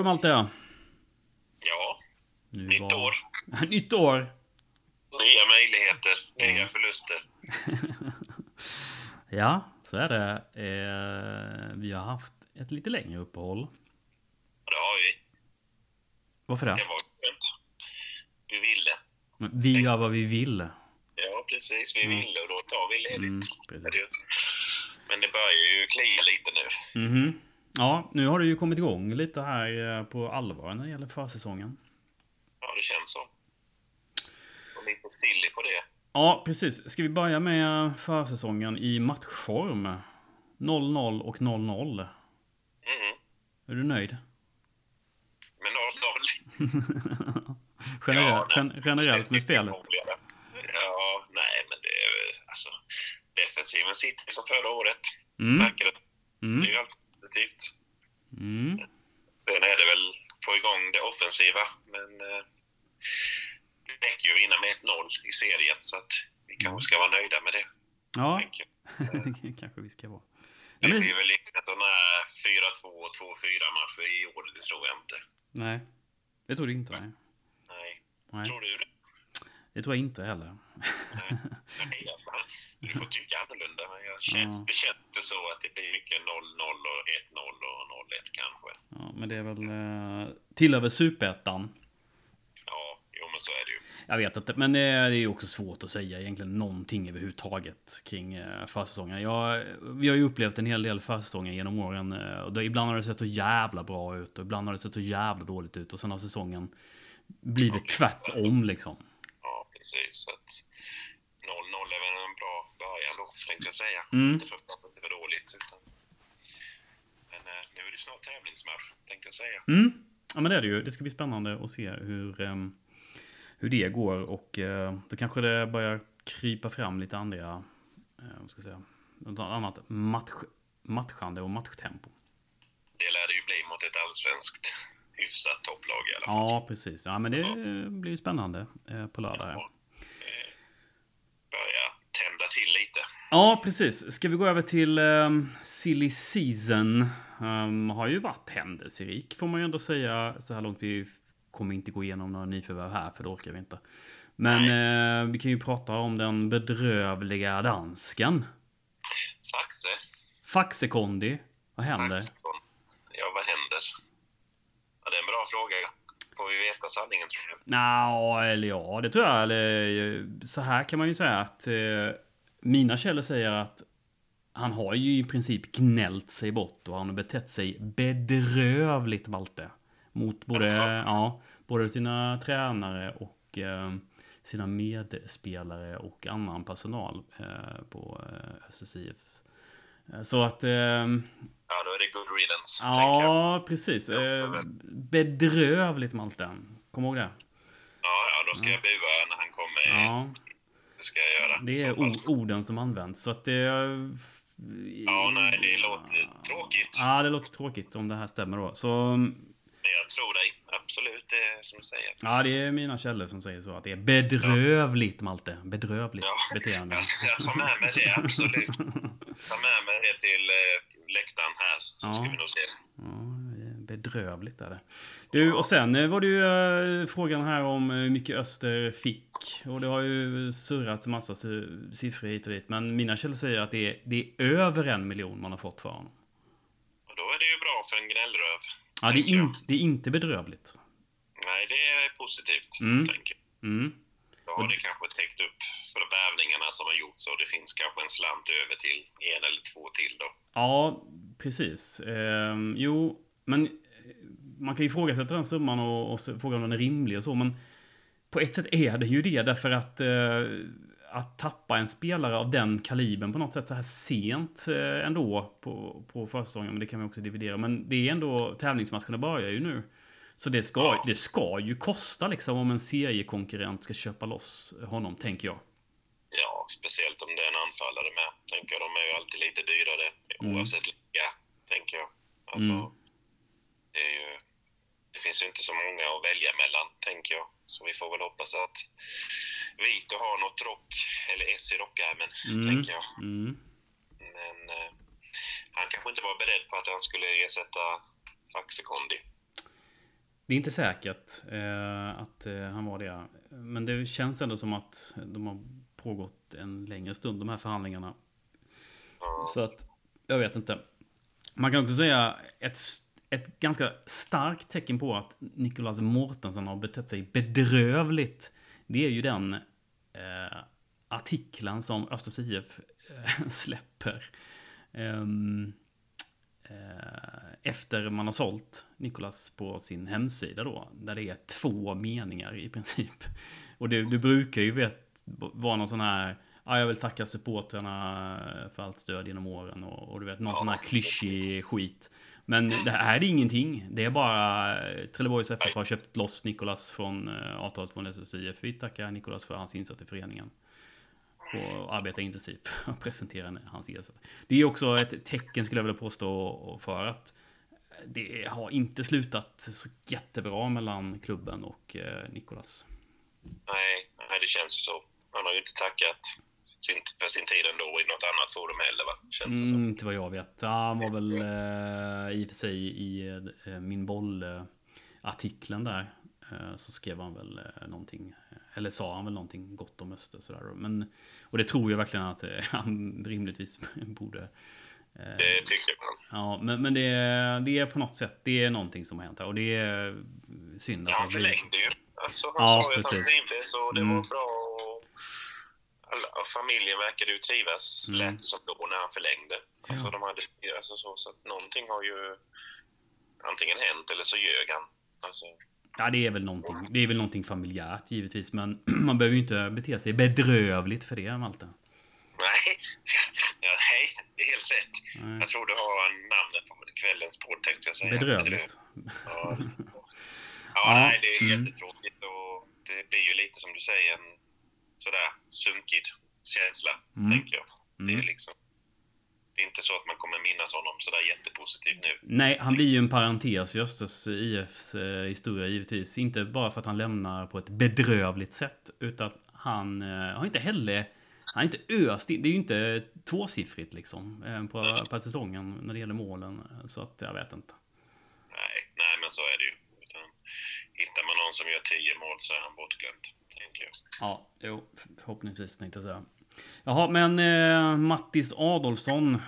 du Malte. Ja, Nu nytt var- år. Nytt år. Nya möjligheter, nya Mm. förluster. Ja, så är det. Eh, vi har haft ett lite längre uppehåll. Det har vi. Varför Det det? var skönt. Vi ville. Men Vi gör vad vi vill. Ja, precis. Vi ville och då tar vi ledigt. Mm. Men det börjar ju klia lite nu. Mhm. Ja, nu har det ju kommit igång lite här eh, på allvar när det gäller försäsongen. Ja, det känns så. Och lite silly på det. Ja, precis. Ska vi börja med försäsongen i matchform? 0-0 och 0-0. Mm. Är du nöjd? Men 0-0. Generellt, Ja, gen- generellt med spelet? Ja, nej, men det är alltså defensiven sitter som förra året. Mm. Märker det. Det är Mm. ju alltid positivt. Mm. Sen är det väl få igång det offensiva, men eh, det räcker ju att vinna med 1-0 i serien så att vi kanske ska vara nöjda med det. Ja, det kanske vi ska vara. Det men, blir väl sån här 4-2 och 2-4 match i år, det tror jag inte. nej, det tror du inte. Nej. Nej. nej, Tror du det? det tror jag inte heller. Nej. Nej, Du får tycka annorlunda, men jag känns, Ja. det känns så att det blir mycket 0-0 och 1-0 och 0-1 kanske. Ja, men det är väl... Eh, tillhör väl superettan? Ja, jo men så är det ju. Jag vet inte, men det är det är ju också svårt att säga egentligen någonting överhuvudtaget kring eh, försäsongen. Jag, vi har ju upplevt en hel del försäsonger genom åren eh, och det, ibland har det sett så jävla bra ut och ibland har det sett så jävla dåligt ut och sen har säsongen blivit tvärtom liksom. Ja, precis. Så att 0-0 är väl en bra början då, tänkte jag säga. Mm. Inte för att det var dåligt. Utan... Men eh, nu är det snart tävlingsmatch, tänkte jag säga. Mm. Ja men det är det ju. Det ska bli spännande att se hur, ehm, hur det går och eh, då kanske det börjar krypa fram lite andra, vad ska säga, något annat match, matchande och matchtempo. Det lär det ju bli mot ett allsvenskt hyfsat topplag i alla fall. Ja, precis. Ja, men det blir ju spännande eh, på lördag. Ja. Tända till lite. Ja, precis. Ska vi gå över till um, Silly Season? Um, har ju varit händelserik, får man ju ändå säga, så här långt. Vi kommer inte gå igenom några nyförvärv här, för det orkar vi inte. Men eh, vi kan ju prata om den bedrövliga dansken. Faxe. Faxekondi. Vad händer? Faxekon. Ja, vad händer? Ja, det är en bra fråga. Får vi veta sanningen tror jag. Nja, eller ja, det tror jag. Eller, eh, så här kan man ju säga att eh, mina källor säger att han har ju i princip gnällt sig bort och han har betett sig bedrövligt, Malte. Mot både, ja, både sina tränare och eh, sina medspelare och annan personal eh, på eh, SSIF. Eh, Så att... Ja, då är det good riddance, ja, precis. Eh, bedrövligt, Malte. Kom ihåg det. Ja, ja, då ska jag bua när han kommer. Ja. Det ska jag göra. Det är orden som används. Så att det... Ja, nej, det låter tråkigt. Ja, det låter tråkigt om det här stämmer då. Så... Jag tror dig. Absolut, det är som du säger. Ja, det är mina källor som säger så. Att det är bedrövligt, Malte. Bedrövligt Ja. beteende. Jag, jag tar med mig det, absolut. Ta med mig det till eh, läktaren här, så Ja. ska vi nog se. Ja, bedrövligt är det. Du, och sen eh, var det ju eh, frågan här om hur mycket Öster fick. Och det har ju surrats en massa si- siffror hit och dit. Men mina källor säger att det är, det är över en miljon man har fått för honom. Och då är det ju bra för en gnällröv. Ja, det är, in, det är inte bedrövligt. Nej, det är positivt, Mm. tänker jag. Mm. Då har det kanske täckt upp för värvningarna som har gjorts och det finns kanske en slant över till en eller två till då. Ja, precis. Ehm, jo, men eh, man kan ju ifrågasätta den summan och, och fråga om den är rimlig och så, men på ett sätt är det ju det, därför att eh, att tappa en spelare av den kalibern på något sätt så här sent eh, ändå på, på försäsongen, men det kan vi också dividera. Men det är ändå, tävlingsmatcherna börjar ju nu. Så det ska, Ja. det ska ju kosta liksom om en seriekonkurrent ska köpa loss honom, tänker jag. Ja, speciellt om det är en anfallare med. Tänker jag, de är ju alltid lite dyrare Mm. oavsett liga, tänker jag. Alltså, Mm. det, är ju, det finns ju inte så många att välja mellan, tänker jag. Så vi får väl hoppas att Vito har något rock, eller S i rockärmen, Mm. tänker jag. Mm. Men eh, han kanske inte var beredd på att han skulle ersätta Faxekondi. Det är inte säkert eh, att eh, han var det. Men det känns ändå som att de har pågått en längre stund, de här förhandlingarna. Så att, jag vet inte. Man kan också säga ett, ett ganska starkt tecken på att Nicolas Mortensen har betett sig bedrövligt. Det är ju den eh, artikeln som Östers IF eh, släpper. Um, efter man har sålt Nicolas på sin hemsida då, där det är två meningar i princip. Och det, det brukar ju vet, vara någon sån här, ja, jag vill tacka supportrarna för allt stöd genom åren och, och du vet, någon ja. sån här klyschig skit. Men det här är ingenting. Det är bara eh, Trelleborgs FF har köpt loss Nikolas från eh, avtalet från SSIF. Vi tackar Nikolas för hans insats i föreningen och arbetar intensivt för att presentera hans ersättare. Det är också ett tecken skulle jag vilja påstå för att det har inte slutat så jättebra mellan klubben och eh, Nikolas. Nej, nej, det känns ju så. Han har ju inte tackat sin, för sin tid ändå i något annat forum heller, va? Känns mm, inte vad jag vet. Han var väl eh, i och för sig i eh, min boll-artikeln där. Eh, så skrev han väl eh, någonting eller sa han väl någonting gott om Öster sådär. Men, och det tror jag verkligen att eh, han rimligtvis borde. Eh, det tycker man. Ja, men, men det, det är på något sätt, det är någonting som har hänt här. Och det är synd att ja, han förlängde ju. Alltså, han ja, sa ju att han trivdes och det mm. var bra. Alla, familjen verkade ju trivas, mm. lät det som då när han förlängde. Alltså, ja. de hade, alltså, så, så att någonting har ju antingen hänt eller så ljög han. Alltså, Ja, det är väl någonting. Det är väl någonting familjärt givetvis, men man behöver ju inte bete sig bedrövligt för det, Malte. Nej, ja, nej, det är helt rätt. Nej. Jag tror du har namnet på kvällens podd, tänkte jag säga. Bedrövligt. Ja, ja, ja nej, det är mm. jättetråkigt och det blir ju lite som du säger, en sådär sunkig känsla, mm. tänker jag. Det är mm. liksom det är inte så att man kommer minnas honom sådär jättepositivt nu. Nej, han blir ju en parentes i Östers IFs eh, historia givetvis. Inte bara för att han lämnar på ett bedrövligt sätt, utan han eh, har inte heller han är inte öst Det är ju inte tvåsiffrigt liksom eh, på, mm. på säsongen när det gäller målen. Så att jag vet inte. Nej, nej men så är det ju. Utan, hittar man någon som gör tio mål så är han bortglömd, tänker jag. Ja, jo, förhoppningsvis tänkte jag säga. Jaha, men eh, Mattis Adolfsson.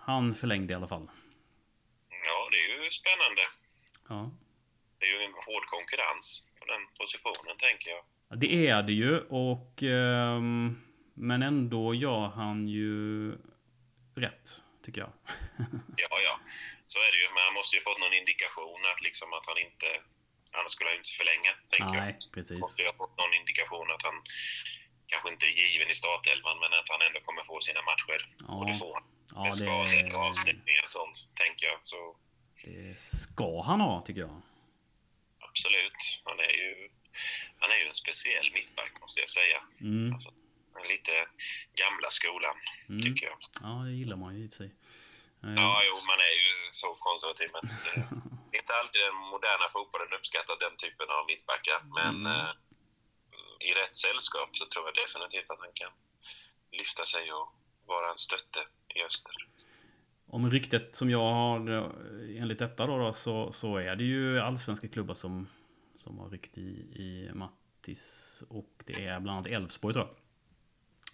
Han förlängde i alla fall. Ja, det är ju spännande. Ja. Det är ju en hård konkurrens på den positionen, tänker jag. Ja, det är det ju och... Eh, men ändå gör han ju rätt, tycker jag. ja, ja. Så är det ju. Men han måste ju fått någon indikation att liksom att han inte... Annars skulle han ju inte förlänga, tänker Nej, jag. precis. Måste ju ha fått någon indikation att han kanske inte är given i startelvan, men att han ändå kommer få sina matcher. Ja. Och det får han. Ja, med skador och avstängningar och sånt, tänker jag. Så... Det ska han ha, tycker jag. Absolut. Han är ju, han är ju en speciell mittback, måste jag säga. Mm. Alltså, lite gamla skolan, mm. tycker jag. Ja, det gillar man ju i och för sig. Ja, jo, man är ju så konservativ, men det är inte alltid den moderna fotbollen uppskattar den typen av mittbackar. Men mm. eh, i rätt sällskap så tror jag definitivt att han kan lyfta sig och vara en stötte i öster. Om ryktet som jag har eh, enligt detta då, då så, så är det ju allsvenska klubbar som, som har ryckt i, i Mattis och det är bland annat Elfsborg tror jag.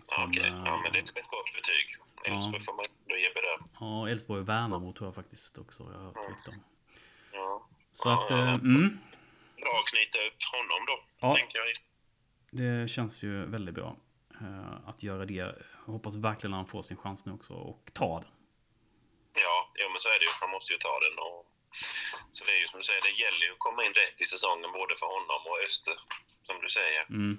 Som, Okej, ja men det är ett gott betyg. Elfsborg ja. får man ändå ge beröm. Ja, Elfsborg och Värnamo tror jag faktiskt också jag har rykte om. Så ja, att, ja, äh, mm. Bra att knyta upp honom då, ja. tänker jag. Det känns ju väldigt bra uh, att göra det. Jag hoppas verkligen att han får sin chans nu också och ta den. Ja, jo, men så är det ju. Han måste ju ta den. Och... Så det är ju som du säger, det gäller ju att komma in rätt i säsongen både för honom och Öster, som du säger. Mm.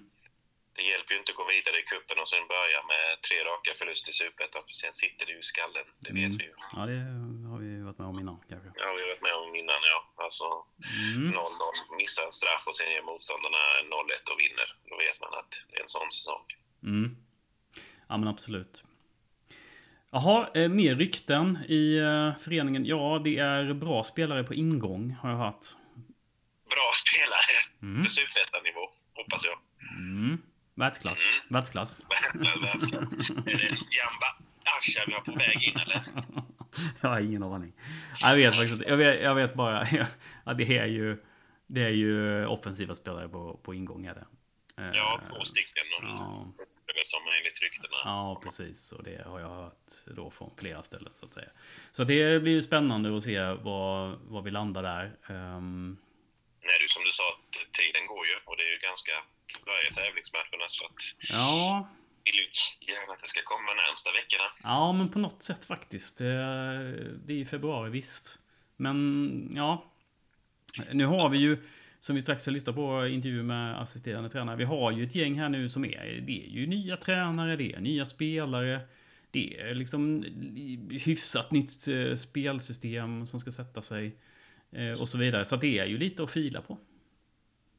Det hjälper ju inte att gå vidare i kuppen och sen börja med tre raka förluster i Superettan, för sen sitter det ju i skallen. Det mm. vet vi ju. Ja, det har vi varit med om innan kanske. Ja, vi har varit med om innan, ja. Alltså, mm. 0-0, missar en straff och sen ger motståndarna 0-1 och vinner. Då vet man att det är en sån säsong. Mm. Ja, men absolut. Jaha, eh, mer rykten i eh, föreningen. Ja, det är bra spelare på ingång, har jag hört. Bra spelare mm. för superettan-nivå, hoppas jag. Mm. Världsklass. Mm. Världsklass. Världsklass. är det Jamba Asha vi har på väg in eller? jag har ingen aning. Jag vet faktiskt. Jag vet, jag vet bara att det är ju Det är ju offensiva spelare på, på ingång är det. Ja, två stycken. Ja. Som enligt ryktena. Ja, precis. Och det har jag hört då från flera ställen så att säga. Så det blir ju spännande att se vad, vad vi landar där. Um... Nej, du som du sa, tiden går ju och det är ju ganska varje tävlingsmatcherna så att... Ja. Vill ju gärna att det ska komma närmsta veckorna. Ja, men på något sätt faktiskt. Det är i februari visst. Men ja. Nu har vi ju som vi strax ska lyssna på intervju med assisterande tränare. Vi har ju ett gäng här nu som är, det är ju nya tränare, det är nya spelare. Det är liksom hyfsat nytt eh, spelsystem som ska sätta sig. Eh, och så vidare. Så det är ju lite att fila på.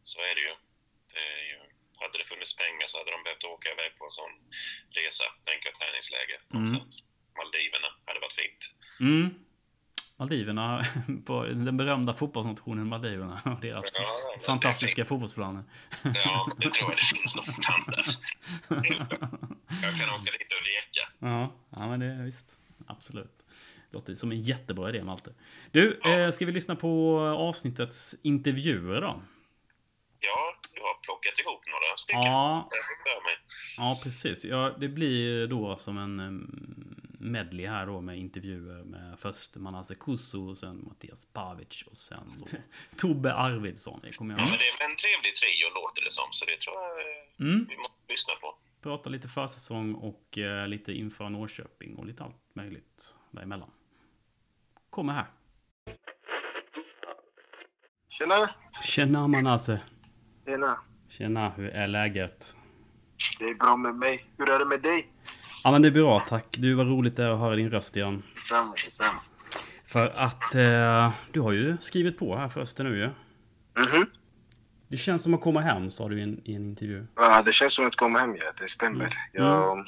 Så är det ju. Det är ju hade det funnits pengar så hade de behövt åka iväg på en sån resa, tänka träningsläger någonstans. Mm. Maldiverna hade varit fint. Mm. Maldiverna, på den berömda fotbollsnationen Maldiverna och deras ja, fantastiska fotbollsplaner. Ja, det tror jag det finns någonstans där. Jag kan åka dit och leka. Ja, ja men det är visst. Absolut. Låter som en jättebra idé Malte. Du, ja. eh, ska vi lyssna på avsnittets intervjuer då? Ja, du har plockat ihop några stycken. Ja, ja precis. Ja, det blir då som en medley här då med intervjuer med först Manasse Kusso och sen Mattias Pavic och sen Tobbe Arvidsson. Det kommer jag ja, men det är en trevlig trio låter det som, så det tror jag mm. vi måste lyssna på. Prata lite försäsong och eh, lite inför Norrköping och lite allt möjligt däremellan. Kommer här. Tjena! Tjena Manasse! Tjena! Tjena, hur är läget? Det är bra med mig. Hur är det med dig? Ja men det är bra tack. Du var roligt att höra din röst igen. Detsamma, detsamma. För att eh, du har ju skrivit på här förresten nu ju. Mhm. Mm det känns som att komma hem sa du i en, i en intervju. Ja, det känns som att komma hem ja. Det stämmer. Mm. Jag, mm.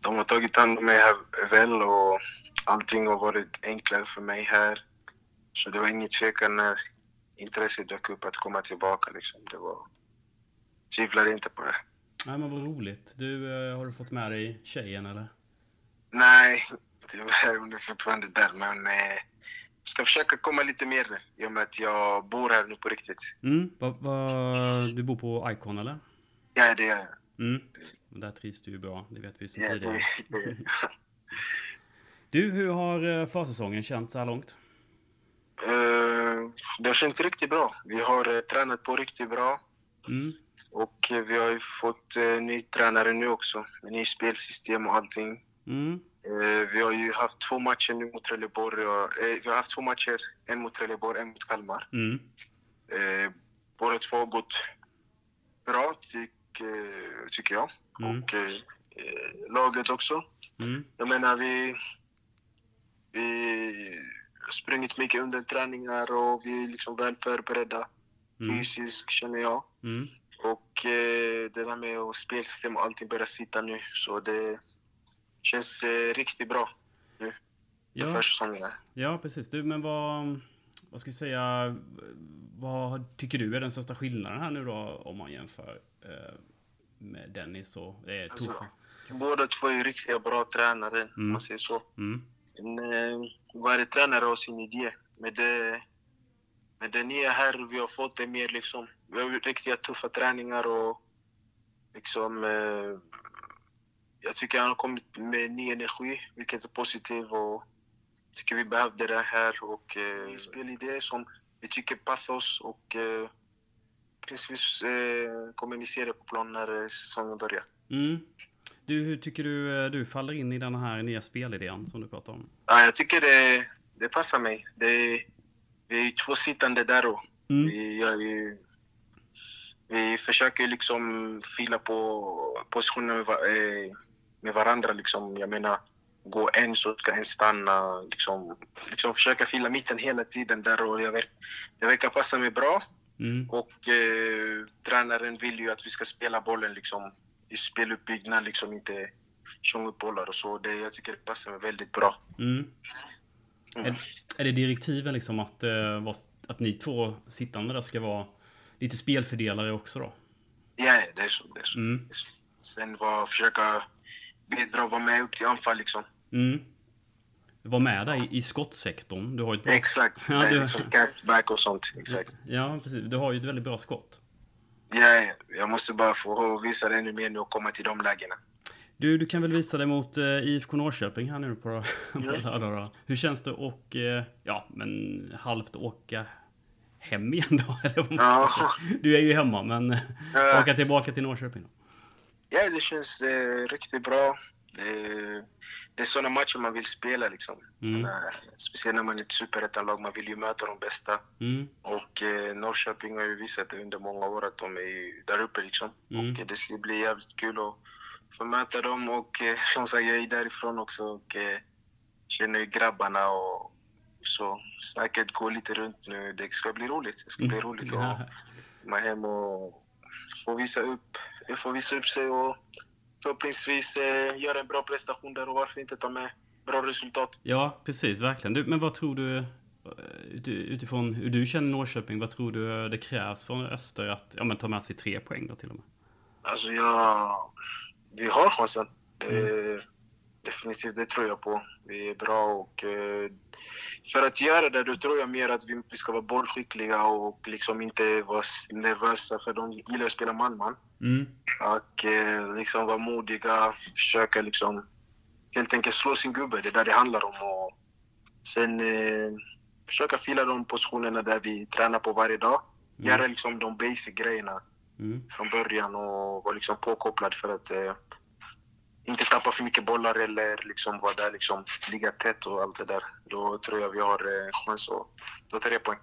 de har tagit hand om mig här väl och allting har varit enklare för mig här. Så det var ingen tvekan när intresset dök upp att komma tillbaka liksom. Det var... Tvivlade inte på det. Nej men vad roligt. Du, eh, har du fått med dig tjejen eller? Nej, tyvärr. Hon är fortfarande där. Men eh, ska försöka komma lite mer i och med att jag bor här nu på riktigt. Mm, va, va, du bor på Icon eller? Ja, det gör jag. Mm. Där trivs du ju bra. Det vet vi sedan ja, tidigare. Det, du, hur har eh, försäsongen känts så här långt? Uh, det har känts riktigt bra. Vi har uh, tränat på riktigt bra. Mm. Och eh, vi har ju fått eh, ny tränare nu också, med ny spelsystem och allting. Mm. Eh, vi har ju haft två matcher nu mot Trelleborg. Och, eh, vi har haft två matcher, en mot Trelleborg, en mot Kalmar. Mm. Eh, båda två har gått bra, tyck, eh, tycker jag. Mm. Och eh, laget också. Mm. Jag menar, vi, vi sprungit mycket under träningar och vi är liksom väl förberedda mm. fysiskt, känner jag. Mm. Och eh, det där med att spelsystem och allting börjar sitta nu. Så det känns eh, riktigt bra nu. Ja. Försäsongen. Ja, precis. Du, men vad, vad ska vi säga? Vad tycker du är den största skillnaden här nu då om man jämför eh, med Dennis och eh, Tuffa? Alltså, båda två är riktigt bra tränare, mm. om man säger så. Mm. Eh, varje tränare har sin idé. Men det, men det nya här vi har fått är mer liksom, vi har riktiga tuffa träningar och liksom, eh, jag tycker han har kommit med ny energi, vilket är positivt och jag tycker vi behövde det här och eh, spelidéer som vi tycker passar oss och eh, precis eh, kommer vi se det på plan när eh, säsongen börjar. Mm. Du, hur tycker du eh, du faller in i den här nya spelidén som du pratar om? Ja, jag tycker det, det passar mig. Det, vi är två sittande där och mm. vi, ja, vi, vi försöker liksom fila på positioner med, eh, med varandra. Liksom. Jag menar, gå en så ska en stanna. Liksom, liksom försöka fila mitten hela tiden där och jag verk, det verkar passa mig bra. Mm. Och eh, tränaren vill ju att vi ska spela bollen liksom, i speluppbyggnad, liksom inte tjonga upp bollar och så. Det, jag tycker det passar mig väldigt bra. Mm. Mm. Är, är, det direktiven liksom att, eh, att ni två sittande där ska vara lite spelfördelare också då? Ja, det är så. Det är så. Mm. Sen var, försöka bidra och vara med upp till anfall liksom. Mm. vara med där i, i skottsektorn. Du har ett bra... Exakt, ja, du... liksom cutback och sånt. Exakt. Ja, precis. Du har ju ett väldigt bra skott. Ja, jag måste bara få visa det ännu mer nu och komma till de lägena. Du, du kan väl visa det mot uh, IFK Norrköping här nu på, på lördag Hur känns det att, uh, ja, men halvt åka hem igen då? Eller ja. Du är ju hemma, men ja. åka tillbaka till Norrköping då? Ja, det känns uh, riktigt bra. Det, det är sådana matcher man vill spela liksom. Mm. speciellt när man är ett superettanlag, man vill ju möta de bästa. Mm. Och eh, Norrköping har ju visat under många år att de är där uppe liksom. Mm. Och det ska bli jävligt kul att få möta dem och eh, som sagt, jag är därifrån också och eh, känner ju grabbarna och så snacket går lite runt nu. Det ska bli roligt. Det ska bli mm. roligt att komma hem och få visa upp, få visa upp sig och förhoppningsvis eh, göra en bra prestation där och varför inte ta med bra resultat. Ja, precis. Verkligen. Du, men vad tror du, eh, utifrån hur du känner Norrköping, vad tror du det krävs från Öster att ja, men ta med sig tre poäng då till och med? Alltså, ja, vi har chansen. Mm. Definitivt, det tror jag på. Vi är bra och eh, för att göra det, då tror jag mer att vi ska vara bollskickliga och liksom inte vara nervösa, för de gillar att spela man-man. Mm. Och eh, liksom vara modiga, försöka liksom helt enkelt slå sin gubbe. Det är där det handlar om. Och sen eh, försöka fila de positionerna där vi tränar på varje dag. Mm. Göra liksom de basic grejerna mm. från början och vara liksom påkopplad för att eh, inte tappa för mycket bollar eller liksom vara där, liksom, ligga tätt och allt det där. Då tror jag vi har eh, chans att ta tre poäng.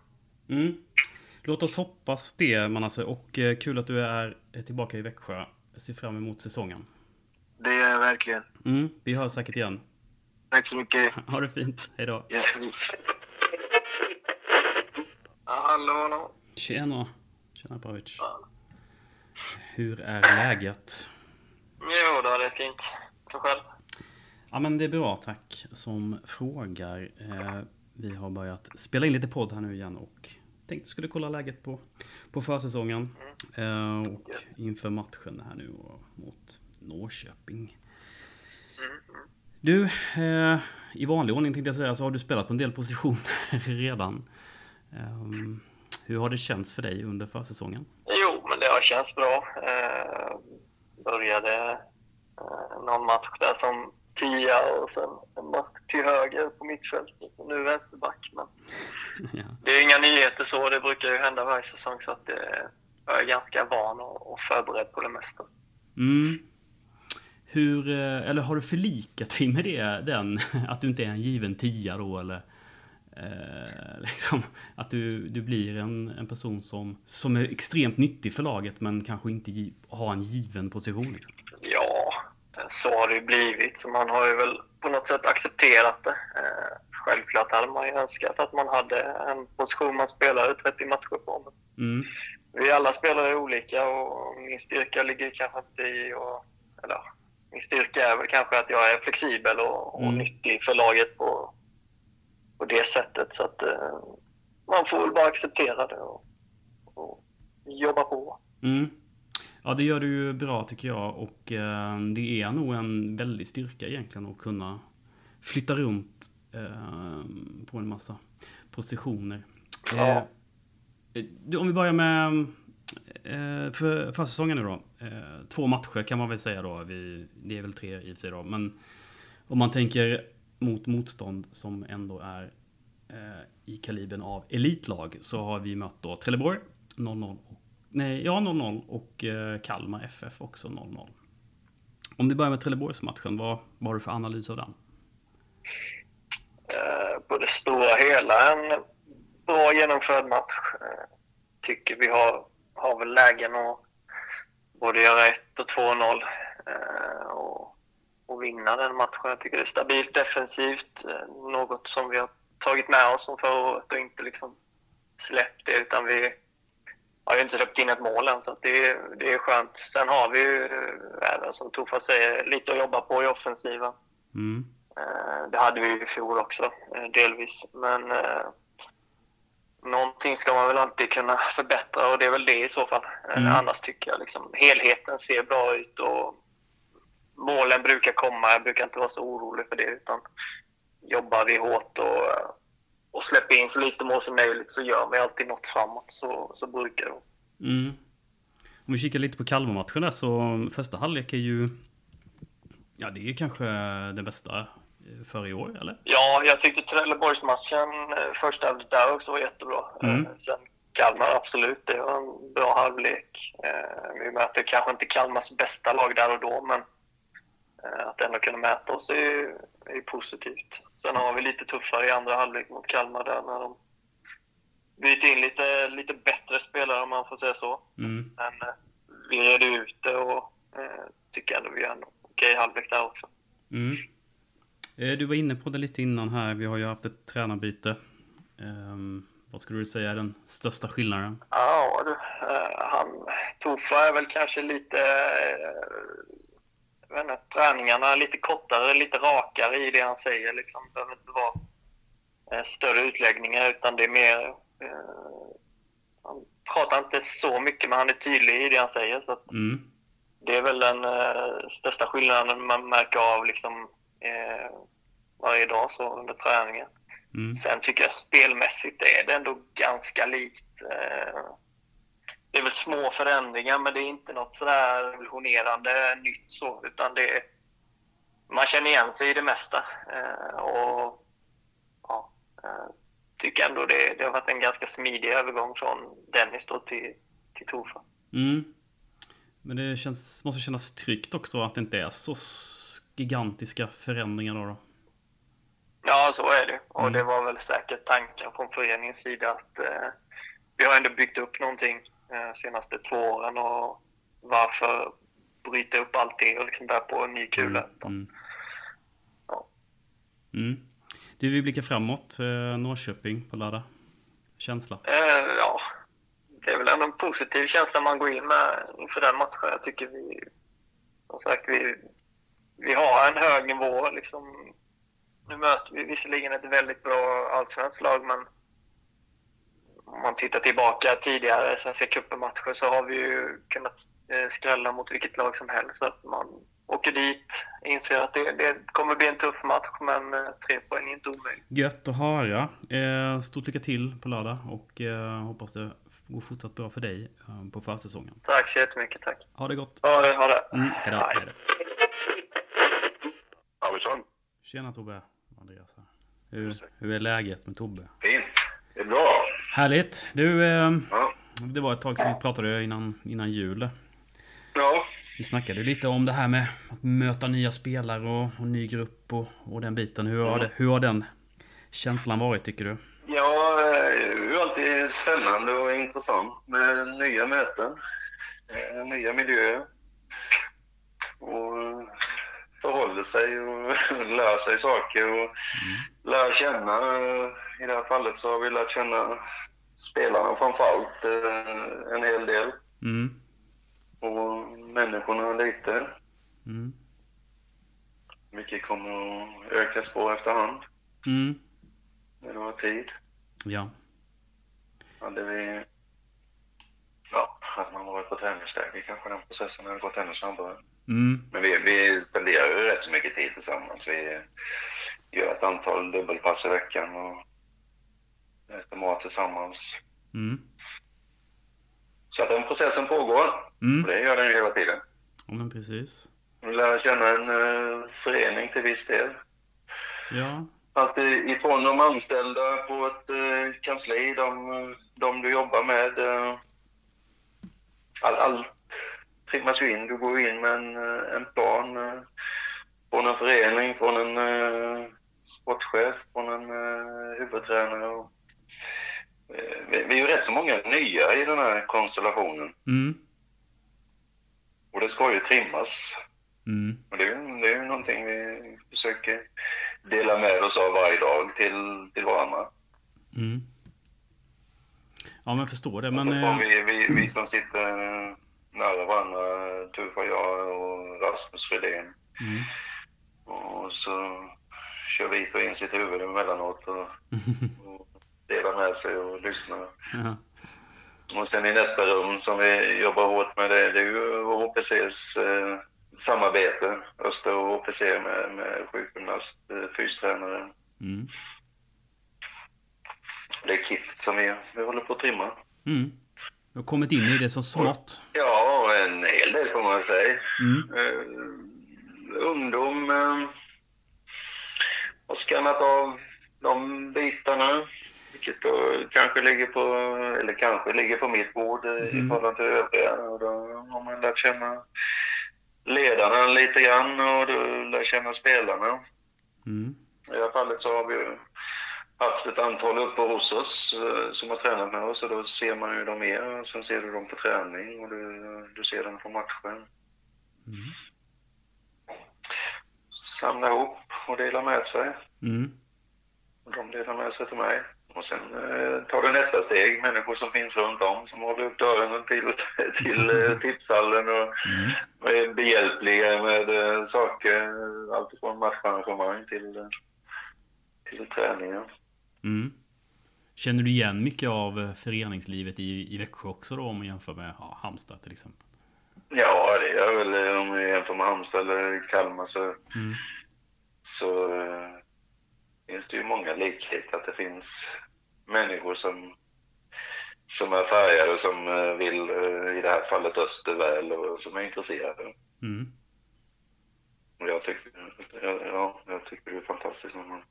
Mm. Låt oss hoppas det Manasse och eh, kul att du är tillbaka i Växjö. Jag ser fram emot säsongen. Det är jag verkligen. Mm, vi hörs säkert igen. Tack så mycket. Ha det fint. Hejdå. Ja. Hallå, hallå. Tjena. Tjena Pavic. Hur är läget? Jo då, det är fint. Så själv? Ja men det är bra tack som frågar. Eh, vi har börjat spela in lite podd här nu igen och tänkte skulle kolla läget på, på försäsongen. Mm. Eh, och inför matchen här nu mot Norrköping. Mm. Du, eh, i vanlig ordning tänkte jag säga så har du spelat på en del positioner redan. Um, hur har det känts för dig under försäsongen? Jo, men det har känts bra. Började eh, någon match där som tia och sen en match till höger på mittfältet och nu vänsterback. Men ja. Det är inga nyheter så, det brukar ju hända varje säsong så att det, jag är ganska van och, och förberedd på det mesta. Mm. Hur, eh, eller har du förlikat dig med det, den, att du inte är en given tia då eller? Eh, liksom, att du, du blir en, en person som, som är extremt nyttig för laget men kanske inte giv, har en given position. Liksom. Ja, så har det ju blivit. Så man har ju väl på något sätt accepterat det. Eh, självklart hade man ju önskat att man hade en position man spelar 30 matcher på. Mm. Vi alla spelar är olika och min styrka ligger kanske inte i... Och, eller, min styrka är väl kanske att jag är flexibel och, och mm. nyttig för laget på, på det sättet. Så att eh, man får väl bara acceptera det och, och jobba på. Mm. Ja, det gör du ju bra tycker jag och eh, det är nog en väldig styrka egentligen att kunna flytta runt eh, på en massa positioner. Ja. Eh, om vi börjar med eh, för, för säsongen nu då. Eh, två matcher kan man väl säga då. Vi, det är väl tre i och för sig då. Men om man tänker mot motstånd som ändå är eh, i kalibern av elitlag så har vi mött då Trelleborg 0-0 Nej, ja 0-0 och eh, Kalmar FF också 0-0. Om du börjar med Trelleborgsmatchen, vad, vad har du för analys av den? Eh, på det stora hela en bra genomförd match. Eh, tycker vi har, har väl lägen att både göra 1 och 2-0 eh, och, och vinna den matchen. Jag tycker det är stabilt defensivt, eh, något som vi har tagit med oss från förra året och inte liksom släppt det utan vi har ju inte släppt in ett mål än så det, det är skönt. Sen har vi ju eh, även som Toffa säger lite att jobba på i offensiven. Mm. Eh, det hade vi i fjol också delvis men någonting ska man väl alltid kunna förbättra och det är väl det i så fall. Mm. Annars tycker jag liksom helheten ser bra ut och målen brukar komma. Jag brukar inte vara så orolig för det utan jobbar vi hårt och, och släpper in så lite mål som möjligt så gör vi alltid något framåt. Så, så brukar det mm. Om vi kikar lite på Kalmar-matchen där så första halvlek är ju... Ja, det är kanske det bästa för i år, eller? Ja, jag tyckte Trelleborgsmatchen, eh, första halvlek där också var jättebra. Mm. Eh, sen Kalmar, absolut. Det var en bra halvlek. Eh, vi möter kanske inte Kalmars bästa lag där och då, men att ändå kunna mäta oss är ju, är positivt. Sen har vi lite tuffare i andra halvlek mot Kalmar där när de byter in lite, lite bättre spelare om man får säga så. Mm. Men vi redde ut det och eh, tycker ändå vi gör en okej halvlek där också. Mm. Eh, du var inne på det lite innan här. Vi har ju haft ett tränarbyte. Um, vad skulle du säga är den största skillnaden? Ja, du, han, Tofa är väl kanske lite... Inte, träningarna lite kortare, lite rakare i det han säger. Liksom. Det behöver inte vara uh, större utläggningar utan det är mer... Uh, han pratar inte så mycket men han är tydlig i det han säger. Så mm. Det är väl den största skillnaden man märker av liksom, eh, varje dag så under träningen. Mm. Sen tycker jag spelmässigt är det ändå ganska likt. Eh, det är väl små förändringar men det är inte något sådär revolutionerande nytt så utan det är, man känner igen sig i det mesta. Eh, och ja, eh, tycker ändå det, det har varit en ganska smidig övergång från Dennis då till, till Tofa. Mm. Men det känns, måste kännas tryggt också att det inte är så gigantiska förändringar då? då? Ja, så är det. Och mm. det var väl säkert tankar från föreningens sida att eh, vi har ändå byggt upp någonting eh, senaste två åren och varför bryta upp allt det och liksom börja på en ny kula? Mm. mm. Ja. Mm. Du, vi blickar framåt. Eh, Norrköping på lördag. Känsla? Eh, ja, det är väl ändå en positiv känsla man går in med inför den matchen. Jag tycker vi, som sagt, vi vi har en hög nivå. Liksom. Nu möter vi visserligen ett väldigt bra allsvenskt lag, men om man tittar tillbaka tidigare Svenska cupen-matcher så har vi ju kunnat eh, skrälla mot vilket lag som helst. Så att man åker dit, inser att det, det kommer bli en tuff match, men eh, tre poäng är inte omöjligt. Gött att höra. Eh, stort lycka till på lördag och hoppas det går fortsatt bra för dig på försäsongen. Tack så jättemycket, tack. Ha det gott. Ha det, ha det. Mm, hejdå, hejdå. Tjena Tobbe. Andreas här. Hur, hur är läget med Tobbe? Fint. Det är bra. Härligt. Du, eh, ja. det var ett tag sedan vi pratade innan, innan jul. Ja. Vi snackade lite om det här med att möta nya spelare och, och ny grupp och, och den biten. Hur, mm. har det, hur har den känslan varit tycker du? Ja, det är alltid spännande och intressant med nya möten, eh, nya miljöer. Och förhåller sig och lär sig saker och mm. lär känna. I det här fallet så har vi lärt känna spelarna framförallt eh, en hel del. Mm. Och människorna lite. Mm. Mycket kommer att ökas på efterhand. Mm. När det var tid. Ja. Hade vi... Ja, hade man varit på träningsläger kanske den processen hade gått ännu snabbare. Mm. Men vi, vi spenderar ju rätt så mycket tid tillsammans. Vi gör ett antal dubbelpass i veckan och äter mat tillsammans. Mm. Så att den processen pågår. Mm. Och det gör den ju hela tiden. Ja, men precis. Vi lär känna en uh, förening till viss del. Ja. Allt ifrån de anställda på ett uh, kansli, de, de du jobbar med. Uh, all, allt trimmas ju in. Du går in med en, eh, en plan eh, från en förening, från en eh, sportchef, från en huvudtränare. Och, vi, vi är ju rätt så många nya i den här konstellationen. Mm. Och det ska ju trimmas. Mm. Och det, är, det är ju någonting vi försöker dela med oss av varje dag till, till varandra. Mm. Ja, men förstår det. Men... Vi, vi, vi som sitter nära varandra, Tuffa jag och Rasmus Fredén. Mm. Och så kör vi och in sitt huvud emellanåt och, och delar med sig och lyssnar. Ja. Och sen i nästa rum som vi jobbar hårt med, det, det är ju HPCs eh, samarbete. Öster och HPC med, med sjukgymnast, eh, fystränare, Mm. Det är kit som vi, vi håller på att trimma. Mm. Du har kommit in i det så smått. Ja, en hel del får man säga. Mm. Uh, ungdom uh, har skannat av de bitarna. Vilket då kanske ligger på, eller kanske ligger på mitt bord mm. i förhållande till övriga. Och då har man lärt känna ledarna lite grann och då lär känna spelarna. Mm. I det här fallet så har vi haft ett antal uppe hos oss eh, som har tränat med oss och då ser man ju dem mer. Sen ser du dem på träning och du, du ser dem på matchen. Mm. Samla ihop och dela med sig. Mm. Och de delar med sig till mig. Och sen eh, tar du nästa steg, människor som finns runt om som håller upp dörren till, till eh, tipshallen och mm. är behjälpliga med eh, saker, alltifrån matcharrangemang till, till träningen. Mm. Känner du igen mycket av föreningslivet i, i Växjö också då om man jämför med ja, Halmstad till exempel? Ja, det gör jag väl om man jämför med Halmstad eller Kalmar så, mm. så finns det ju många likheter. Att det finns människor som, som är färgade och som äh, vill, äh, i det här fallet Öster väl och som är intresserade. Mm. Jag tycker, ja, jag tycker det är fantastiskt när man,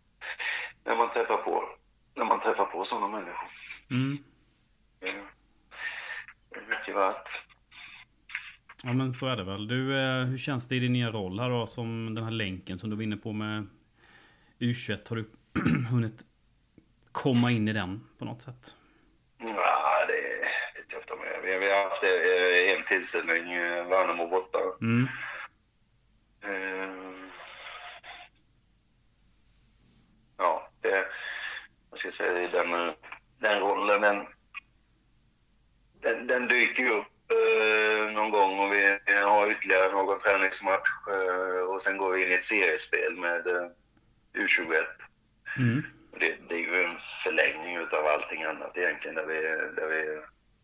när man träffar på när man träffar på sådana människor. Mm. Det är mycket värt. Ja men så är det väl. Du, eh, hur känns det i din nya roll här då som den här länken som du var inne på med U21? Har du hunnit komma in i den på något sätt? Ja, det vet jag inte om jag Vi, har haft eh, en tillställning, eh, Värnamo borta. Mm. Ja, det vad ska jag säga, den, den rollen, den, den, den dyker ju upp eh, någon gång och vi har ytterligare någon träningsmatch eh, och sen går vi in i ett seriespel med eh, U21. Mm. Det, det, är ju en förlängning av allting annat egentligen där vi, där vi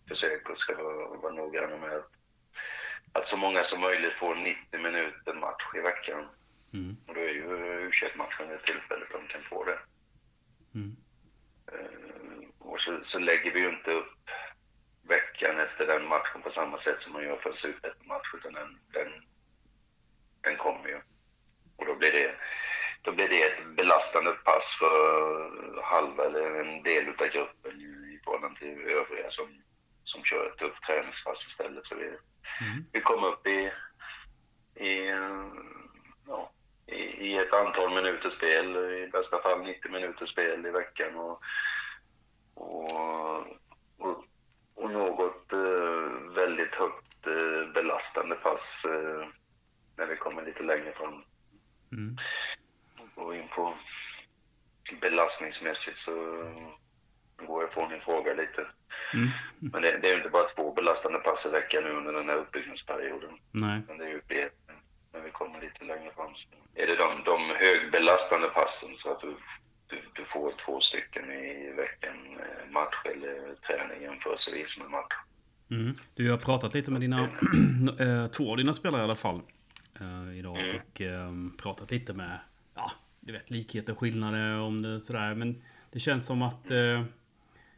försöker ska vara, vara noggranna med att, att så många som möjligt får 90 minuter match i veckan. Mm. Och då är ju U21-matchen ett tillfälle de kan få det. Mm. Eh, och så, så, lägger vi ju inte upp veckan efter den matchen på samma sätt som man gör för en superettan-match, utan den, den, den kommer ju. Och då blir, det, då blir det ett belastande pass för halva eller en del av gruppen i förhållande till övriga som, som kör ett tufft träningspass istället. Så vi, mm. vi kommer upp i, i ja, i, i ett antal minuters spel, i bästa fall 90 minuters spel i veckan. Och, och, och, och något eh, väldigt högt eh, belastande pass eh, när vi kommer lite längre fram. Mm. Gå in på belastningsmässigt så går jag från din fråga lite. Mm. Men det, det är ju inte bara två belastande pass i veckan nu under den här uppbyggnadsperioden. Nej. Men det är ju fler när vi kommer lite längre fram. Så är det de, de högbelastande passen så att du, du, du får två stycken i veckan, eh, match eller träning jämförelsevis med match. Mm. Du har pratat lite med dina, äh, två av dina spelare i alla fall äh, idag mm. och pratat lite med, ja, du vet likheter och skillnader om det sådär. Men det känns som att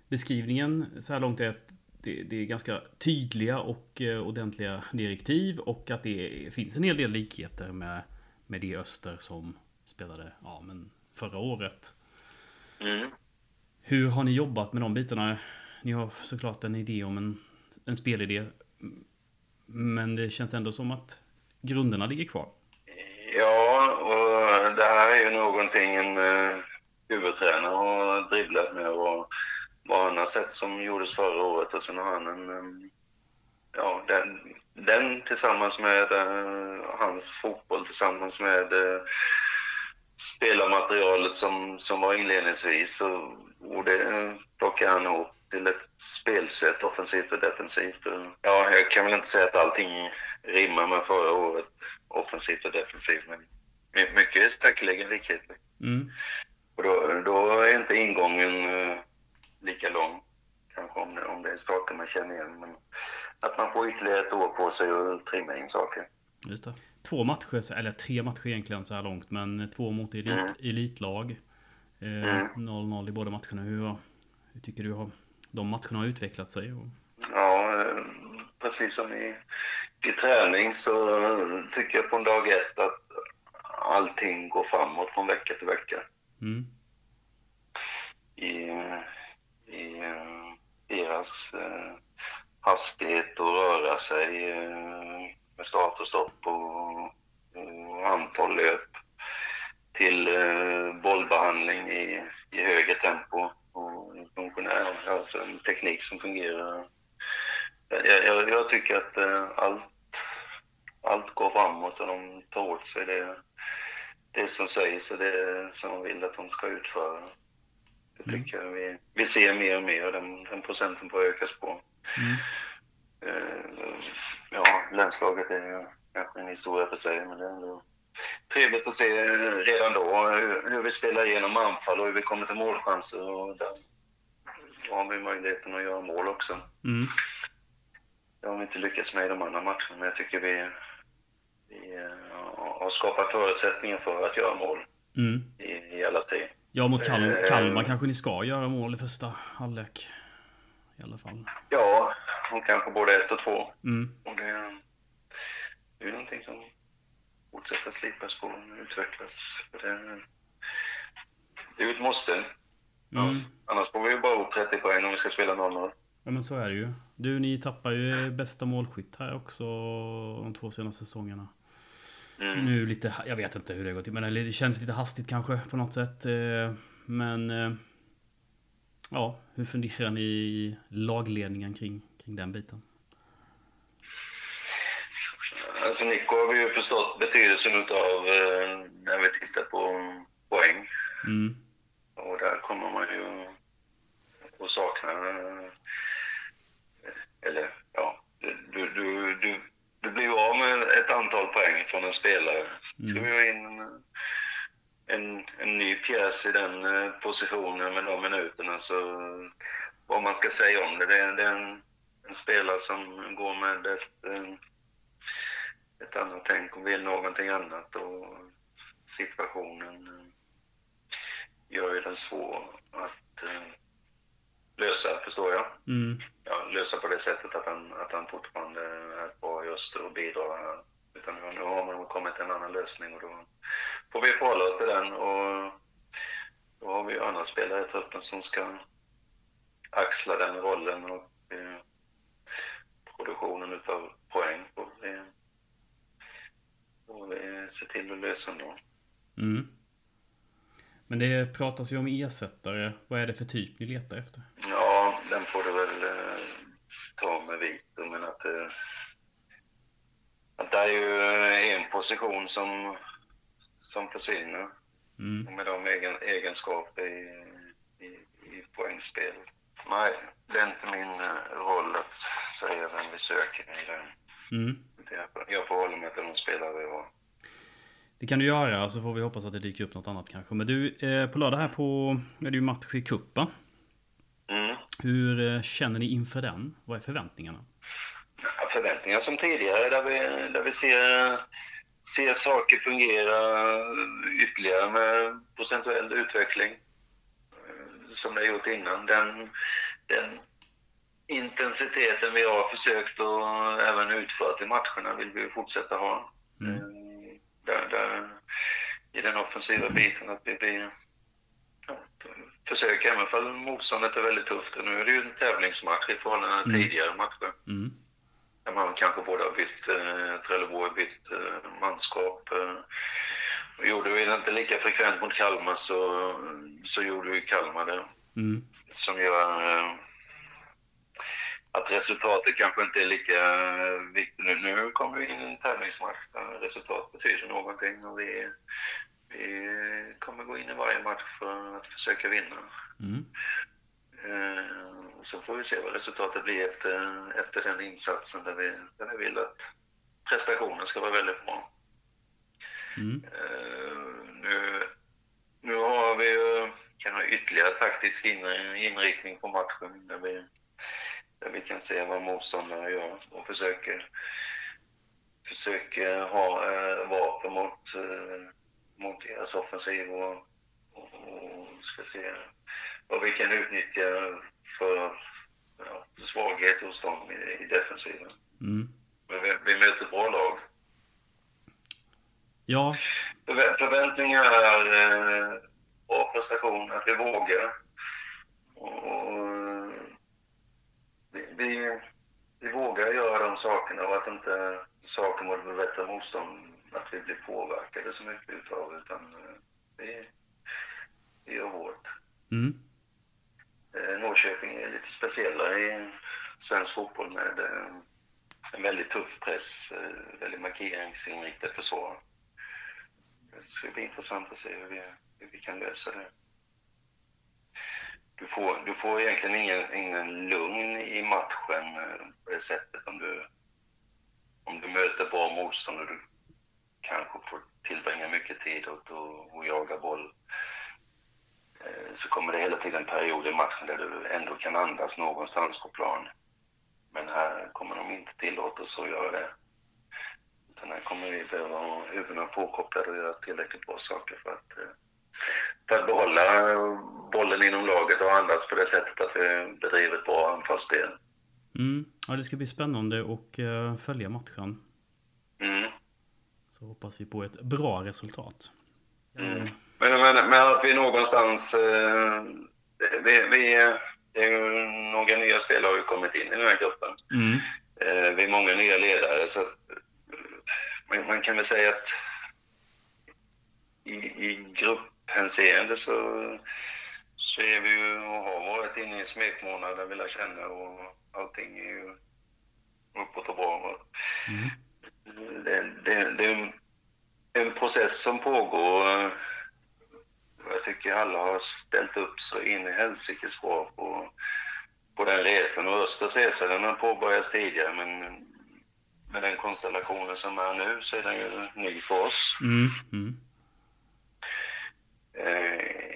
beskrivningen så här långt är att det, det, är ganska tydliga och eh, ordentliga direktiv och att det finns en hel del likheter med, med det Öster som spelade ja, men förra året. Mm. Hur har ni jobbat med de bitarna? Ni har såklart en idé om en, en spelidé. Men det känns ändå som att grunderna ligger kvar. Ja, och det här är ju någonting en uh, huvudtränare har dribblat med och vad han har sett som gjordes förra året. Och sen har han en, ja, den, den tillsammans med uh, hans fotboll tillsammans med uh, spelarmaterialet som, som var inledningsvis. Och, och det uh, plockar han ihop till ett spelsätt, offensivt och defensivt. Ja, jag kan väl inte säga att allting rimmar med förra året, offensivt och defensivt, men mycket är säkerligen likheter. Mm. Och då, då är inte ingången lika lång. Kanske om det, om det är saker man känner igen. Men att man får ytterligare ett år på sig att trimma in saker. Just det. Två matcher, eller tre matcher egentligen så här långt, men två mot elit, mm. elitlag. 0-0 mm. i båda matcherna. Hur, hur tycker du har, de matcherna har utvecklat sig? Och... Ja, precis som i, i träning så tycker jag på en dag ett att allting går framåt från vecka till vecka. Mm. I, i deras eh, hastighet att röra sig eh, med start och stopp och, och antal löp till eh, bollbehandling i, i högre tempo och funktionär, alltså en teknik som fungerar. Jag, jag, jag tycker att eh, allt, allt går framåt och de tar åt sig det, det som sägs och det som de vill att de ska utföra. Det mm. tycker mm. jag vi, vi ser mer och mer och den, den procenten får ökas på. Mm. Uh, ja, länslaget är ju kanske en historia för sig, men det är ändå trevligt att se redan då hur, hur vi ställer igenom anfall och hur vi kommer till målchanser. Och där har vi möjligheten att göra mål också. Mm. Det har vi inte lyckats med i de andra matcherna, men jag tycker vi, vi uh, har skapat förutsättningar för att göra mål mm. i, i alla tre. Ja, mot Kal eh, Kalmar kanske ni ska göra mål i första halvlek. I alla fall. Ja, och kanske både ett och två. Mm. Och det, det är någonting som fortsätter slipas på och utvecklas. För det, det är ju ett måste. Mm. Annars, annars får vi ju bara upp 30 poäng om vi ska spela 0-0. Ja men så är det ju. Du, ni tappar ju bästa målskytt här också de två senaste säsongerna. Mm. Nu lite, jag vet inte hur det går till, men det känns lite hastigt kanske på något sätt. Eh, men eh, ja, hur funderar ni i lagledningen kring, kring den biten? Alltså Nico har vi ju förstått betydelsen utav eh, när vi tittar på poäng. Mm. Och där kommer man ju att sakna, eller ja, du, du, du du blir ju av med ett antal poäng från en spelare. Ska vi ha in en, en, en ny pjäs i den eh, positionen med de minuterna så vad man ska säga om det, det är, det är en, en, spelare som går med ett, eh, ett annat tänk och vill någonting annat. Och situationen eh, gör ju den svår att lösa, förstår jag. Mm. Ja, lösa på det sättet att han, att han fortfarande är kvar öster och bidrar. Utan nu har man kommit till en annan lösning och då får vi förhålla oss till den. Och då har vi ju andra spelare i truppen som ska axla den rollen och eh, produktionen utav poäng vi, får vi se till att lösa då. Mm. Men det pratas ju om ersättare. Vad är det för typ ni letar efter? Ja, den får du väl eh, ta med vito, men att, eh, att det är ju en position som, som försvinner. Mm. Med de egen, egenskaper i, i, i poängspel. Nej, det är inte min eh, roll att säga vem vi söker i den. Mm. Jag får hålla mig till de spelare vi har. Det kan du göra, så får vi hoppas att det dyker upp något annat kanske. Men du, eh, på lördag här på, är det ju match i cupen. Mm. Hur eh, känner ni inför den? Vad är förväntningarna? Förväntningar som tidigare, där vi, där vi ser, ser saker fungera ytterligare med procentuell utveckling. Eh, som det har gjort innan. Den, den intensiteten vi har försökt och även utfört i matcherna vill vi fortsätta ha. Mm där, där, i den offensiva biten att vi blir ja, försöker, även för motståndet är väldigt tufft. Och nu är det ju en tävlingsmatch i förhållande till mm. tidigare matcher. Mm. Där man kanske både har bytt, eh, Trelleborg bytt eh, manskap. Eh, och gjorde vi det inte lika frekvent mot Kalmar så, så gjorde vi Kalmar det. Mm. Som gör eh, att resultatet kanske inte är lika viktigt. Nu, nu kommer vi in i en tävlingsmatch där resultat betyder någonting och vi, vi kommer gå in i varje match för att försöka vinna. Mm. Eh, så får vi se vad resultatet blir efter, efter den insatsen där vi, där vi vill att prestationen ska vara väldigt bra. Mm. Eh, nu, nu har vi ju kan ha ytterligare taktisk inriktning på matchen där vi där vi kan se vad motståndarna gör och försöker, försöker ha eh, vapen mot, eh, mot deras offensiv och, och, ska se vad vi kan utnyttja för ja, svaghet hos dem i, i defensiven. Mm. Men vi, vi möter ett bra lag. Ja. Förvä förväntningar är eh, bra prestation, att vi vågar. Och, vi, vi, vi, vågar göra de sakerna och att inte saker mot bättre motstånd, att vi blir påverkade så mycket utav utan eh, vi, vi gör vårt. Mm. Eh, Norrköping är lite speciella i svensk fotboll med eh, en väldigt tuff press, väldigt markeringsinriktat försvar. Det ska bli intressant att se hur vi, hur vi kan lösa det. Du får, du får egentligen ingen, ingen lugn i matchen eh, på det sättet om du, om du möter bra motstånd och du kanske får tillbringa mycket tid åt att jaga boll eh, så kommer det hela tiden perioder i matchen där du ändå kan andas någonstans på plan. Men här kommer de inte tillåta oss att göra det. Utan här kommer vi behöva ha huvudena påkopplade och göra tillräckligt bra saker för att, eh, för att behålla bollen inom laget och andas på det sättet att vi bedriver ett bra anfallsspel. Mm. Ja, det ska bli spännande att uh, följa matchen. Mm. Så hoppas vi på ett bra resultat. Mm. Men, men, men att vi någonstans... Eh, vi, vi, det är ju några nya spelare har ju kommit in i den här gruppen. Eh, vi är många nya ledare så att, man, man, kan väl säga att i, i grupphänseende så, så är vi ju och har varit inne i en smekmånad där vi lär känna och allting är ju uppåt och bra. Mm. Det, det, det är en process som pågår jag tycker alla har ställt upp så in i helsikes bra på, på den resan. Och Östers resa den har påbörjats tidigare men med den konstellationen som är nu så är den ju ny för oss. Mm. Mm. Eh,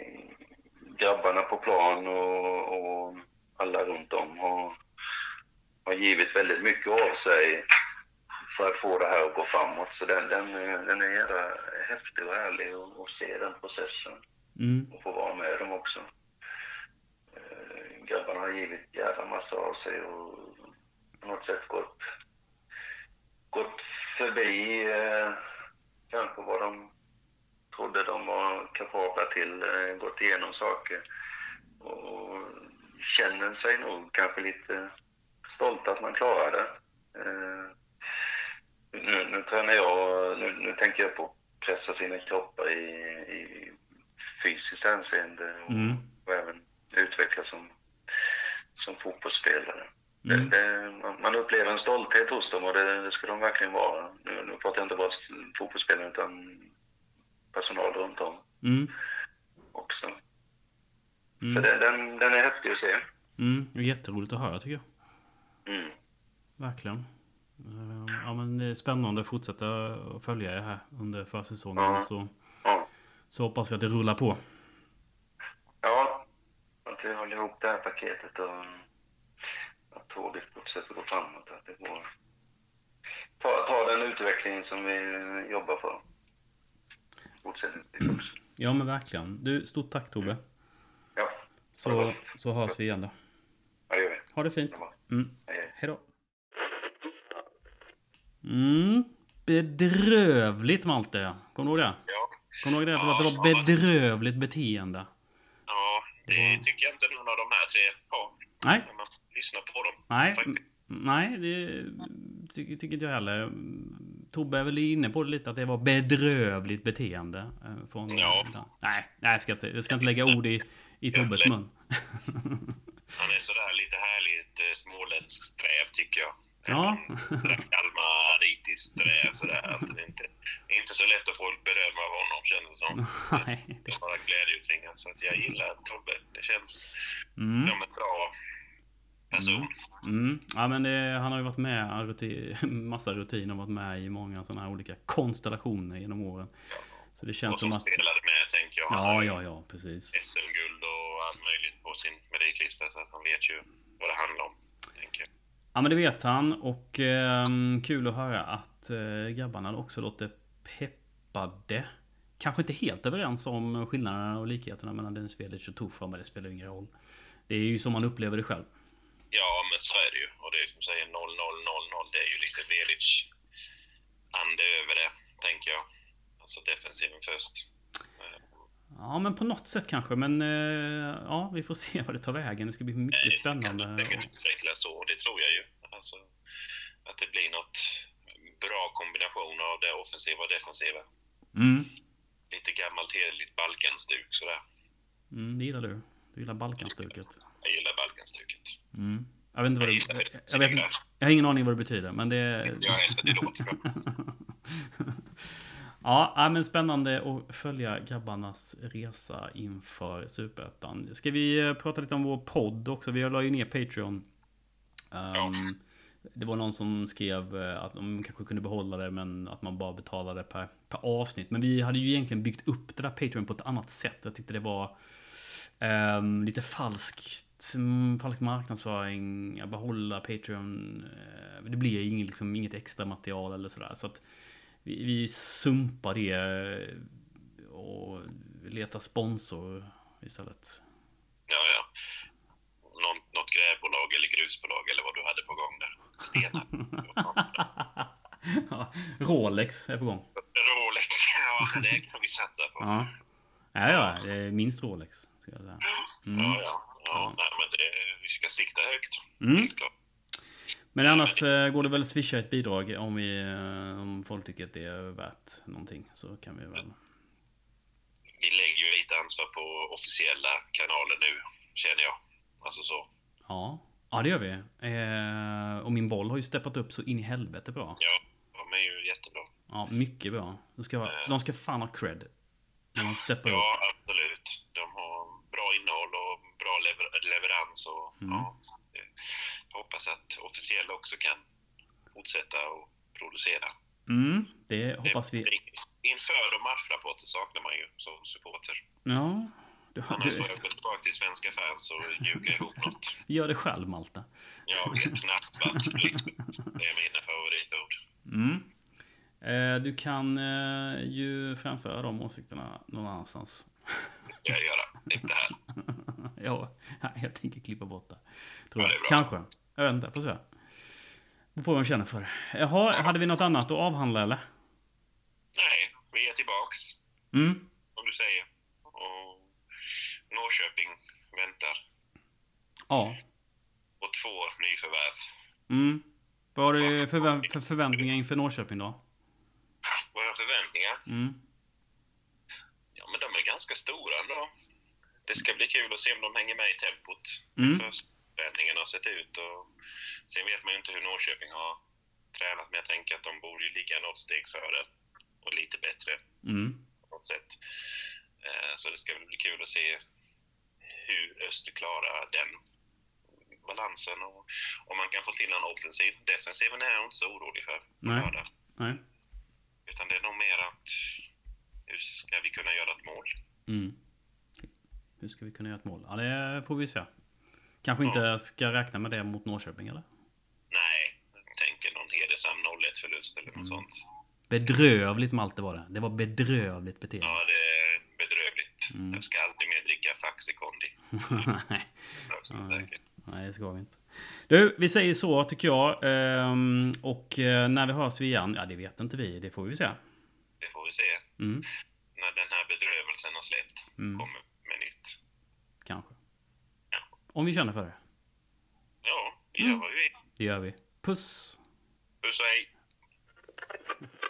grabbarna på plan och, och, alla runt om har, har givit väldigt mycket av sig för att få det här att gå framåt. Så den, den, den är häftig och härlig att se den processen. Mm. Och få vara med dem också. Eh, grabbarna har givit jävla massa av sig och på något sätt gått, gått förbi eh, kanske vad de trodde de var kapabla till, eh, gått igenom saker och känner sig nog kanske lite stolt att man klarade det. Eh, nu, nu tränar jag, nu, nu tänker jag på att pressa sina kroppar i, i fysiskt hänseende och, mm. och även utvecklas som, som fotbollsspelare. Mm. Det, det, man upplever en stolthet hos dem och det, det ska de verkligen vara. Nu, nu pratar jag inte bara fotbollsspelare utan personal runt om mm. också. Mm. Så det, den, den är häftig att se. Mm. Jätteroligt att höra tycker jag. Mm. Verkligen. Eh, ja, men det är spännande att fortsätta följa er här under försäsongen. Ja. Så så hoppas vi att det rullar på. Ja, att vi håller ihop det här paketet och att tåget fortsätter gå framåt. Att det går ta, ta den utveckling som vi jobbar för. Fortsättningsvis också. Ja men verkligen. Du, stort tack Tobbe. Ja. Så, så hörs vi igen då. Ja, det gör vi. Ha det fint. Mm. Hej då. Mm. Bedrövligt Malte. Kommer du ihåg det? Ja. Kommer du ihåg det? Att det var bedrövligt beteende. Ja, det tycker jag inte någon av de här tre har. Nej. När man lyssnar på dem. Nej, Nej det tycker inte jag heller. Tobbe är väl inne på det lite, att det var bedrövligt beteende. Eh, från, ja. Nej, nej jag, ska inte, jag ska inte lägga ord i, i Tobbes mun. Han är sådär lite härligt eh, småländskt sträv tycker jag. Ja. Kalmaritiskt sträv sådär. Att det, inte, inte så lätt att få beröm av honom känns det som. Nej. Det är bara glädjeyttringar. Så att jag gillar Tobbe. Det känns mm. som en bra person. Mm. Mm. Ja men det, han har ju varit med, rutin, massa rutiner, varit med i många sådana här olika konstellationer genom åren. Så det känns och som, som att... spelade med tänker jag. Ja, ja, ja, precis. SM-guld och allt möjligt på sin meritlista. Så att han vet ju vad det handlar om. Ja men det vet han och eh, kul att höra att eh, grabbarna också låter peppade kanske inte helt överens om skillnaderna och likheterna mellan Dennis Velic och Tuffa, men det spelar ingen roll. Det är ju som man upplever det själv. Ja, men så är det ju. Och det är som säger 0-0, 0-0. Det är ju lite Velic-ande över det, tänker jag. Alltså defensiven först. Ja, men på något sätt kanske. Men eh, ja, vi får se vad det tar vägen. Det ska bli mycket Nej, spännande. Det kan utvecklas så, det tror jag ju. Alltså, att det blir något bra kombination av det offensiva och defensiva. Mm. Lite gammalt hederligt Balkanstuk sådär. Mm, det gillar du. Du gillar Balkanstuket. Jag gillar Balkanstuket. Mm. Jag vet inte vad det, jag, jag, vet, jag har ingen aning vad det betyder, men det... Jag heller, det låter bra. Ja, men spännande att följa grabbarnas resa inför Superettan. Ska vi eh, prata lite om vår podd också? Vi la ju ner Patreon. Um. Det var någon som skrev eh, att de kanske kunde behålla det men att man bara betalade per, per avsnitt. Men vi hade ju egentligen byggt upp det där Patreon på ett annat sätt. Jag tyckte det var um, lite falskt, falsk marknadsföring. Att behålla Patreon. Uh, det blir ingen, liksom, inget extra material eller sådär. Så att vi, vi sumpar det och letar sponsor istället. Ja, ja. Någon, något grävbolag eller grusbolag eller vad du hade på gång där. Stenar. ja, Rolex är på gång. Rolex, ja det kan vi satsa på. Ja, ja, ja minst Rolex. Ska jag säga. Mm. Ja, ja. ja. Nej, men det, vi ska sikta högt. Mm. Helt klart. Men annars eh, går det väl att swisha ett bidrag om, vi, eh, om folk tycker att det är värt någonting. Så kan vi väl... Vi lägger ju lite ansvar på officiella kanaler nu, känner jag. Alltså så. Ja, ja det gör vi. Eh, och min boll har ju steppat upp så in i helvete bra. Ja, de är ju jättebra. Ja, mycket bra. De ska, eh. de ska fan ha cred. När de steppar ja, upp. Ja, absolut. De har bra innehåll och bra lever leverans. Och, mm. ja, jag hoppas att officiella också kan fortsätta och producera. Mm, det hoppas vi. Inför och matchrapporter saknar man ju som supporter. Ja. Du, Annars får jag gå tillbaka till svenska fans och ljuga ihop något. Gör det själv, Malte. Jag vet, nattsvart Det är mina favoritord. Mm. Eh, du kan eh, ju framföra de åsikterna någon annanstans. Det ska jag göra, inte här. ja, jag tänker klippa bort det. Tror jag. Kanske. Jag vet inte, får se. Beror på vad jag känner för. Jaha, hade vi något annat att avhandla eller? Nej, vi är tillbaks. Mm. Som du säger. Och Norrköping väntar. Ja. Och två nyförvärv. Mm. Vad har du för, för förväntningar inför Norrköping då? Vad har jag förväntningar? Mm. Ja, men de är ganska stora ändå. Det ska bli kul att se om de hänger med i tempot. Mm. Först träningen har sett ut. Och sen vet man ju inte hur Norrköping har tränat, men jag tänker att de borde ju ligga något steg före och lite bättre. Mm. På något sätt. Eh, så det ska bli kul att se hur Öster klarar den balansen och om man kan få till en offensiv. Defensiven är jag inte så orolig för. Nej. Nej. Utan det är nog mer att hur ska vi kunna göra ett mål? Mm. Hur ska vi kunna göra ett mål? Ja, det får vi se. Kanske inte ja. ska räkna med det mot Norrköping, eller? Nej, jag tänker någon hedersam 0-1 förlust eller något mm. sånt. Bedrövligt Malte var det. Det var bedrövligt beteende. Ja, det är bedrövligt. Mm. Jag ska alltid mer dricka Faxikondi. Nej. Nej, det ska vi inte. Du, vi säger så tycker jag. Ehm, och eh, när vi hörs vi igen? Ja, det vet inte vi. Det får vi se. Det får vi se. Mm. När den här bedrövelsen har släppt. Mm. Kommer med nytt. Kanske. Om vi känner för det. Ja, det gör mm. vi. Det gör vi. Puss! Puss och hej!